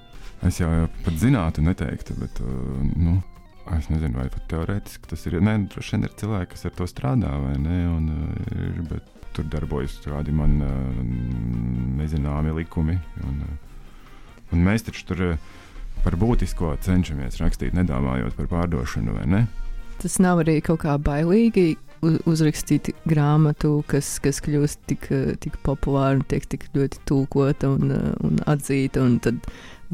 Es jau jau pat zinātu, neteiktu, bet uh, nu, es nezinu, vai pat teorētiski tas ir. Nē, droši vien ir cilvēki, kas ar to strādā, vai ne? Un, uh, ir, bet tur darbojas kādi man uh, nezināmi likumi. Un, uh, un mēs taču tur uh, par būtisko cenšamies rakstīt, nedomājot par pārdošanu, vai ne? Tas nav arī kaut kā bailīgi uzrakstīt grāmatu, kas, kas kļūst tik, tik populāra un tiek tik ļoti tulkota un, un atzīta. Un tad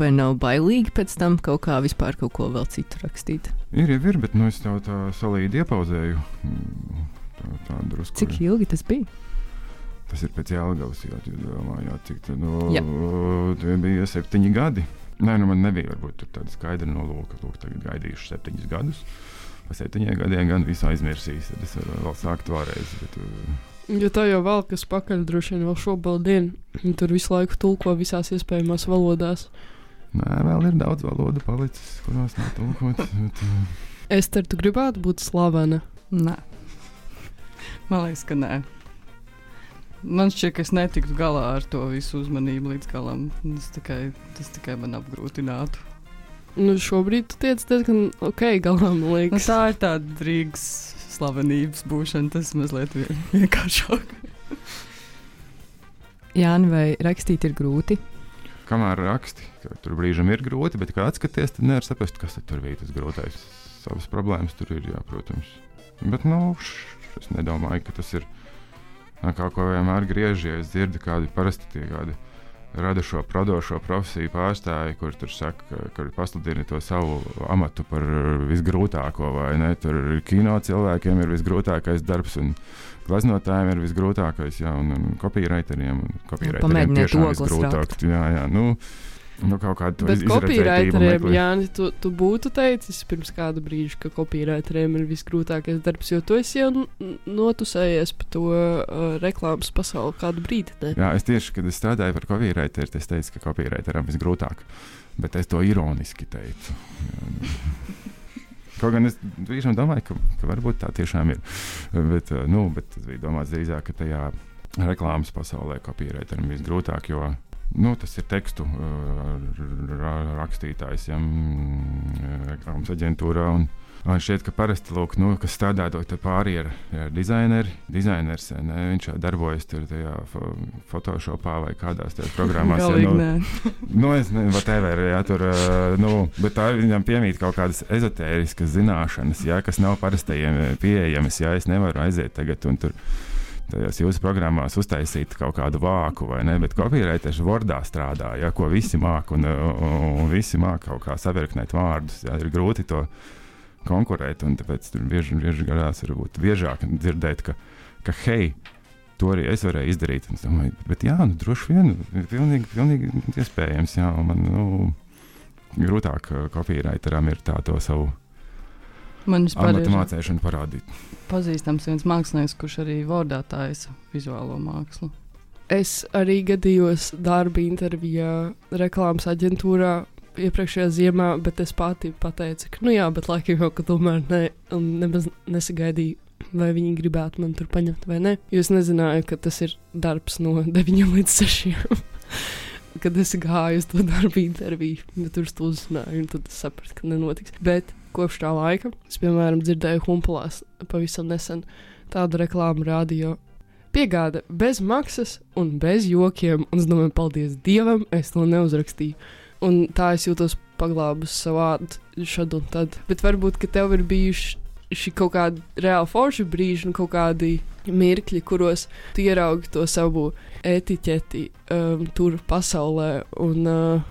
vai nav bailīgi pēc tam kaut kā vispār kaut ko vēl citu rakstīt? Ir jau ir, bet nu, es tev tā solīdi iepauzēju. mm, Tā, tā drusku. Cik ilgi tas bija? Tas ir pēc Jālgavas, jo tu domā, jā, cik tā, nu, Jā. bija septiņi gadi. Nē, nu man nebija varbūt tāda skaidra nolūka, lūk, tagad gaidījuši septiņus gadus. Pa septiņiem gadiem gan visu aizmirsīs, tad es varu vēl sākt vēlreiz. Bet, uh, Jo tā jau vēl kas pakaļ, droši vien vēl šobrīd. Tur visu laiku tulko visās iespējamās valodās. nē, vēl ir daudz valodu palicis, kurās nav tulkots. Bet, uh, Es te tu gribētu būt slavena. Nē, man liekas, ka nē. Man šķiet, ka es netiktu galā ar to visu uzmanību līdz galam. Tas tikai, tas tikai man apgrūtinātu. Nu, šobrīd tu tiec diezgan ok, galā man Nu, liekas. tā ir tāda Rīgas slavenības būšana. Tas mazliet vien- vienkāršāk. Jāni, vai rakstīt ir grūti? kamēr raksti, ka tur brīžam ir grūti, bet kā atskaties, tad nevar saprast, kas tur bija tas grūtais. Savas problēmas tur ir, jā, protams. Bet, nu, š- es nedomāju, ka tas ir kā ko vienmēr griež, ja es dzirdu kādi parasti tie kādi radošo, prodošo profesiju pārstāvji, kur tur saka, ka, kur pasludina to savu amatu par visgrūtāko, vai ne? Tur ir kino cilvēkiem ir visgrūtākais darbs, un glaznotājiem ir visgrūtākais, jā, un, un kopīraiteriem. ogles visgrūtāk. Jā, jā, nu, nu kaut kādu Bet izredzētību kopīraiteriem, meklē. Jāni, tu, tu būtu teicis pirms kāda brīža, ka kopīraiteriem ir visgrūtākais darbs, jo tu esi jau notusējies par to uh, reklāmas pasauli kādu brīdi. Ne? Jā, es tieši, kad es strādāju par kopīraiteru, es teicu, ka kopīraiteram visgrūtāk. Bet es to ironiski teicu. Kaut gan es brīžiem domāju, ka, ka varbūt tā tiešām ir. Bet, nu, bet tas bija domāts drīzāk, ka tajā reklāmas pasaulē kopīraiteram visgrūtāk, jo nu, tas ir tekstu eh, ra- rakstītājs, ja, mm, reklāmas aģentūrā. Un, šķiet, ka parasti, lūk, nu, kas strādā to pāri ar, ar dizaineru, dizainers, ne, viņš jau darbojas tur tajā fo Photoshopā vai kādās tajās programmās. ja, Galīgi nu. Nu, es nezinu, whatever, jā, tur, uh, nu, bet tā viņam piemīt kaut kādas ezotēriskas zināšanas, jā, kas nav parastajiem eh, pieejamas. Jā, es nevaru aiziet tagad un tur tajās jūsu programmās uztaisīt kaut kādu vāku, vai ne? Bet kopīrētieši Wordā strādā, jā, ko visi māk, un, un, visi māk kaut kā savirknēt vārdus. Jā, ir grūti to konkurēt, un tāpēc tur bieži, bieži gadās varbūt biežāk dzirdēt, ka, ka hei, to arī es varēju izdarīt. Es domāju, bet jā, nu, droši vien, pilnīgi, pilnīgi iespējams. Jā, man nu, grūtāk kopīraiteram ir tā to savu Man vispār ir mācīšanu parādīt. pazīstams viens mākslinieks, kurš arī Vordā taisa vizuālo mākslu. Es arī gadījos darba intervijā reklāmas aģentūrā iepriekšējā ziemā, bet es pati pateicu, ka, nu jā, bet laikam jau, ka tomēr ne, un nemaz nesagaidīju, vai viņi gribētu man tur paņemt vai nē. Jo es nezināju, ka tas ir darbs no 9 līdz 6. Kad es gāju uz to darbu interviju, bet tur to uzzināju, un tad es sapratu, ka nenotiks. Bet kopš tā laika es, piemēram, dzirdēju humpulās pavisam nesen tādu reklāmu radio. Piegāda bez maksas un bez jokiem, un es domāju, paldies Dievam, es to neuzrakstīju. Un tā es jūtos paglābus savu vārdu šad un tad. Bet varbūt, ka tev ir bijuši šī kaut kāda reāla forša brīža un kaut kādi mirkļi, kuros tu ieraugi to savu etiķeti um, tur pasaulē un, uh,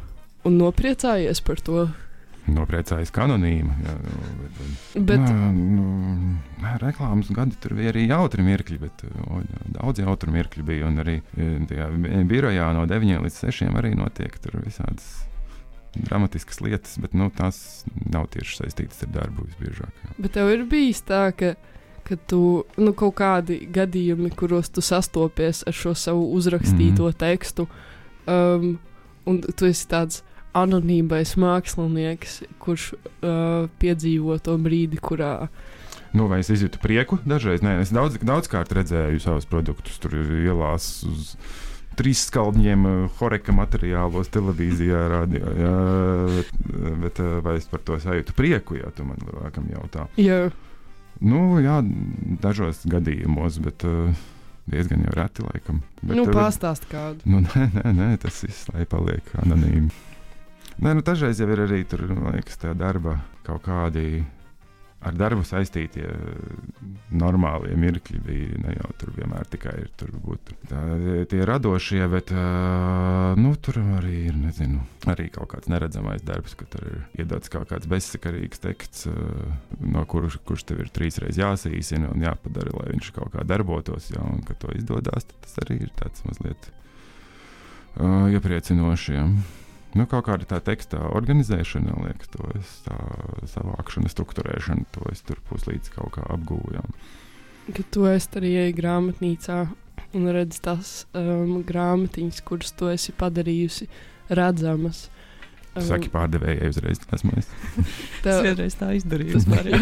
un nopriecājies par to. Nopriecājos kanonīmu. Jā, nu, bet, Bet, Nā, nu, nē, reklāmas gadi tur bija arī jautri mirkļi, bet o, daudz jautru mirkļu bija. Un arī e, tajā bi- birojā no 9 līdz 6 arī notiek tur visādas dramatiskas lietas, bet nu, tās nav tieši saistītas ar darbu visbiežāk. jā. bet tev ir bijis tā, ka, ka tu nu, kaut kādi gadījumi, kuros tu sastopies ar šo savu uzrakstīto mm. tekstu, um, un tu esi tāds anonīmais mākslinieks, kurš uh, piedzīvo to brīdi, kurā Nu, vai es izjūtu prieku? Dažreiz nē, es daudz, daudzkārt redzēju savus produktus. Tur ielās uz trīs skaldņiem, eh, horeka materiālos, televīzijā, radio. Jā, bet, bet eh, vai es par to sajūtu prieku, ja tu man laikam jautā? ja, Nu, jā, dažos gadījumos, bet uh, diezgan jau reti laikam. Bet, nu, pastāst kādu. Nu, nē, nē, nē, tas viss lai paliek anonīmi. Nē, nu, dažreiz jau ir arī tur, liekas, tā darba kaut kādi ar darbu saistītie normālie mirkļi. Bija, ne jau tur vienmēr tikai ir tur būt tā, tie radošie, bet uh, nu, tur arī ir, nezinu, arī kaut kāds neredzamais darbs, ka tur ir iedots kaut kāds bezsakarīgs teksts, uh, no kurš, kurš tev ir trīsreiz jāsīsina un jāpadara, lai viņš kaut kā darbotos, ja, un ka to izdodas, tas arī ir tāds mazliet uh, iepriecinoši. Nu, kaut kāda tā teksta organizēšana, liekas, to es tā savākšana, struktūrēšana, to es tur puslīdz kaut kā apgūju. Kad tu esi arī ej grāmatnīcā un redz tās um, grāmatiņas, kuras tu esi padarījusi redzamas. Um, Saki, pārdevējai uzreiz esmu es. Es tev, vienreiz tā izdarīju. jā.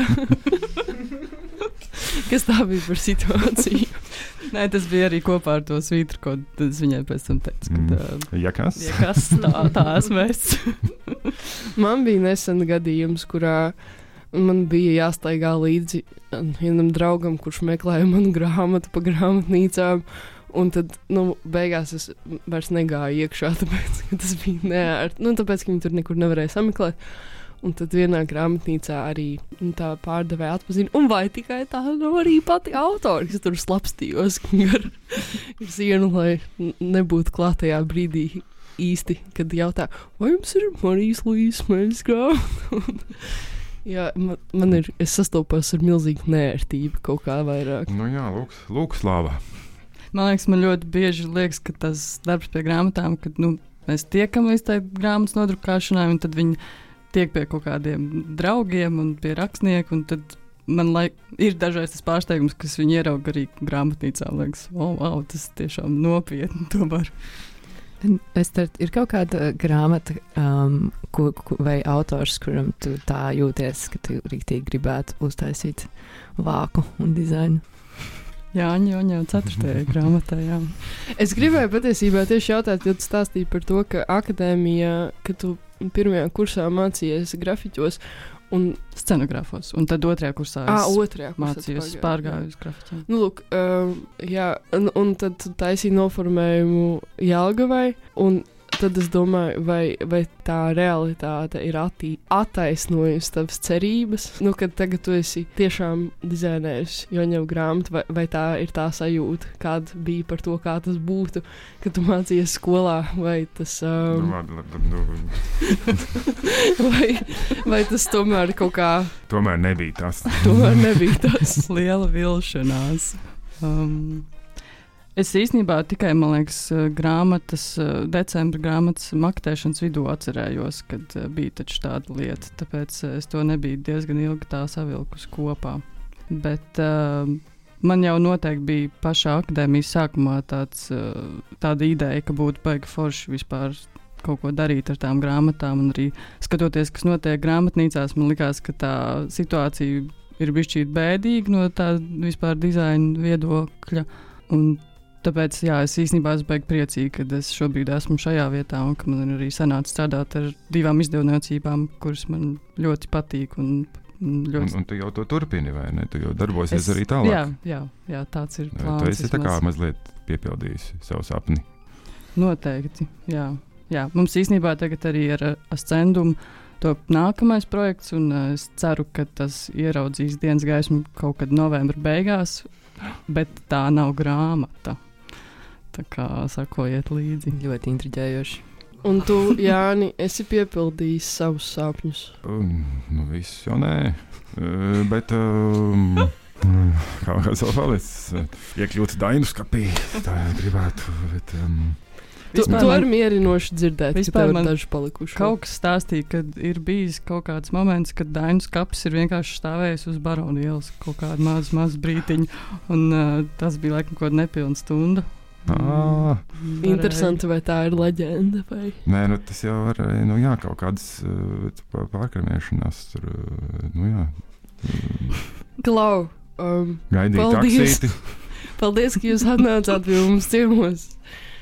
kas tā bija par situāciju? Nē, tas bija arī kopā ar to svītru, ko es viņai pēc tam teicu. Ka, Mm. tā, Ja kas? ja kas tā, tā esmu es. Man bija nesen gadījums, kurā man bija jāstaigā līdzi vienam draugam, kurš meklēja manu grāmatu pa grāmatnīcām. Un tad, nu, beigās es vairs negāju iekšā, tāpēc, tas bija neērti. Nu, tāpēc, ka viņi tur nekur nevarēja sameklēt. Un tad vienā grāmatnīcā arī nu, tā pārdevēja atpazina. Un vai tikai tā nav arī pati autora, kas tur slapstījos gar sienu, lai nebūtu klātajā brīdī īsti, kad jautā, vai jums ir Marijas Līsas mēnesis grāmata? Jā, man, man ir, es sastopos ar milzīgu nērtību kaut kā vairāk. Nu jā, lūk, lūk slāvā. Man liekas, man ļoti bieži liekas, ka tas darbs pie grāmatām, kad nu, mēs tiekam līdz tai grāmatas nodrukāšanai, un tad viņi tiek pie kaut kādiem draugiem un pie tad Man laik, ir dažreiz tas pārsteigums, kas viņi ierauga arī grāmatnīcā. Liekas, oh, wow, tas tiešām nopietni tomēr. Es tad ir kaut kāda grāmata, um, ko, ko, vai autors, kuram tu tā jūties, ka tu rīktīgi gribētu uztaisīt vāku un dizainu. Jā, jau jau 4. grāmatā. Jā. Es gribēju patiesībā tieši jautāt, jo tu stāstīji par to, ka akadēmijā, kad tu pirmajā kursā mācījies grafiķos, un Scenogrāfos. Un tad otrajā kursā ah, es otrajā mācījos, pārgāju uz grafiķiem. Nu, lūk, um, jā, un, un tad tu taisīji noformējumu Jālgavai, un tad es domāju, vai, vai tā realitāte ir attī, attaisnojusi tavas cerības, nu, kad tagad tu esi tiešām dizainējis Joņev grāmatu, vai, vai tā ir tā sajūta, kāda bija par to, kā tas būtu, kad tu mācījies skolā, vai tas, Nu, um, labi, labi, nu, vai, vai tas tomēr kaut kā, tomēr nebija tas. tomēr nebija tas. liela vilšanās. Um, Es īstenībā tikai, man liekas, eh, grāmatas, eh, decembra grāmatas maketēšanas vidū atcerējos, kad eh, bija tāda lieta. Tāpēc es to nebiju diezgan ilgi tā savilkus kopā. Bet uh, man jau noteikti bija pašā akadēmijas sākumā tāds, uh, tāda ideja, ka būtu baigi forši vispār kaut ko darīt ar tām grāmatām. Un arī skatoties, kas notiek grāmatnīcās, man likās, ka tā situācija ir bijusi bēdīga no tā vispār dizaina viedokļa. Un Tāpēc jā, es īstenībā esmu baigi priecīga, ka es šobrīd esmu šajā vietā un ka man ir arī sanācis strādāt ar divām izdevniecībām, kuras man ļoti patīk. Un, un Un, ļoti... un tu jau to turpini, vai ne? Tu jau darbosies Es- arī tālāk. Jā, jā, jā, tāds ir plāns. tu esi tā kā mazliet piepildījis savu sapni. Noteikti. Jā. Jā. Mums īstenībā tagad arī ar ascendumu top nākamais projekts, un uh, es ceru, ka tas ieraudzīs dienas gaismu kaut kad novembra beigās, bet tā nav grāmata. Tā kā sakojiet līdzi. Ļoti intriģējoši. Un tu, Jāni, esi piepildījis savus sapņus. Um, nu, viss jau nē. Uh, bet. Um, Kā vēl palicis, uh, iekļūt dainu skapī. Tā gribētu. Bet, um, Tu, Vispār to man- ir mierinoši dzirdēt, ka vispār man daži palikuši. Kaut kas stāstīja, ka ir bijis kaut kāds moments, kad Dainis Kapis ir vienkārši stāvējis uz baronu ielas kaut kādu mazu, mazu brītiņu, un uh, tas bija laikam kaut kāda nepilna stunda. Varēja- Interesanti, vai tā ir leģenda vai Nē, nu, tas jau ir nu, jā, kaut kādas uh, pārkrāpšanās. Tur, uh, nu, jā, Klau. Um, gaidīt Paldies. paldies, ka jūs atnācāt pie mums ciemos.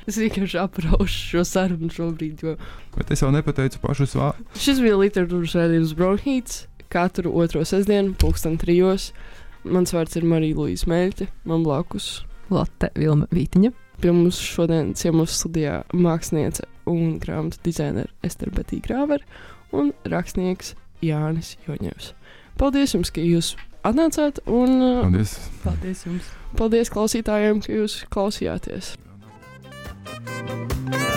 Es vienkārši apraušu šo sarunu šobrīd, jo Bet es jau nepateicu pašus vārdus. Šis bija literatūras raidījums Bronhīts. Katru otro sestdienu, pulksten trijos. Mans vārds ir Marija Līsija Meļķe, man blakus. Latte Vilma Vītiņa. Pie mums šodien ciemos studijā māksliniece un grāmatu dizainere Estere Betī Grāver un rakstnieks Jānis Joņevs. Paldies jums, ka jūs atnācāt un uh, paldies. paldies jums. Paldies klausītājiem, ka jūs klausījāties. Thank you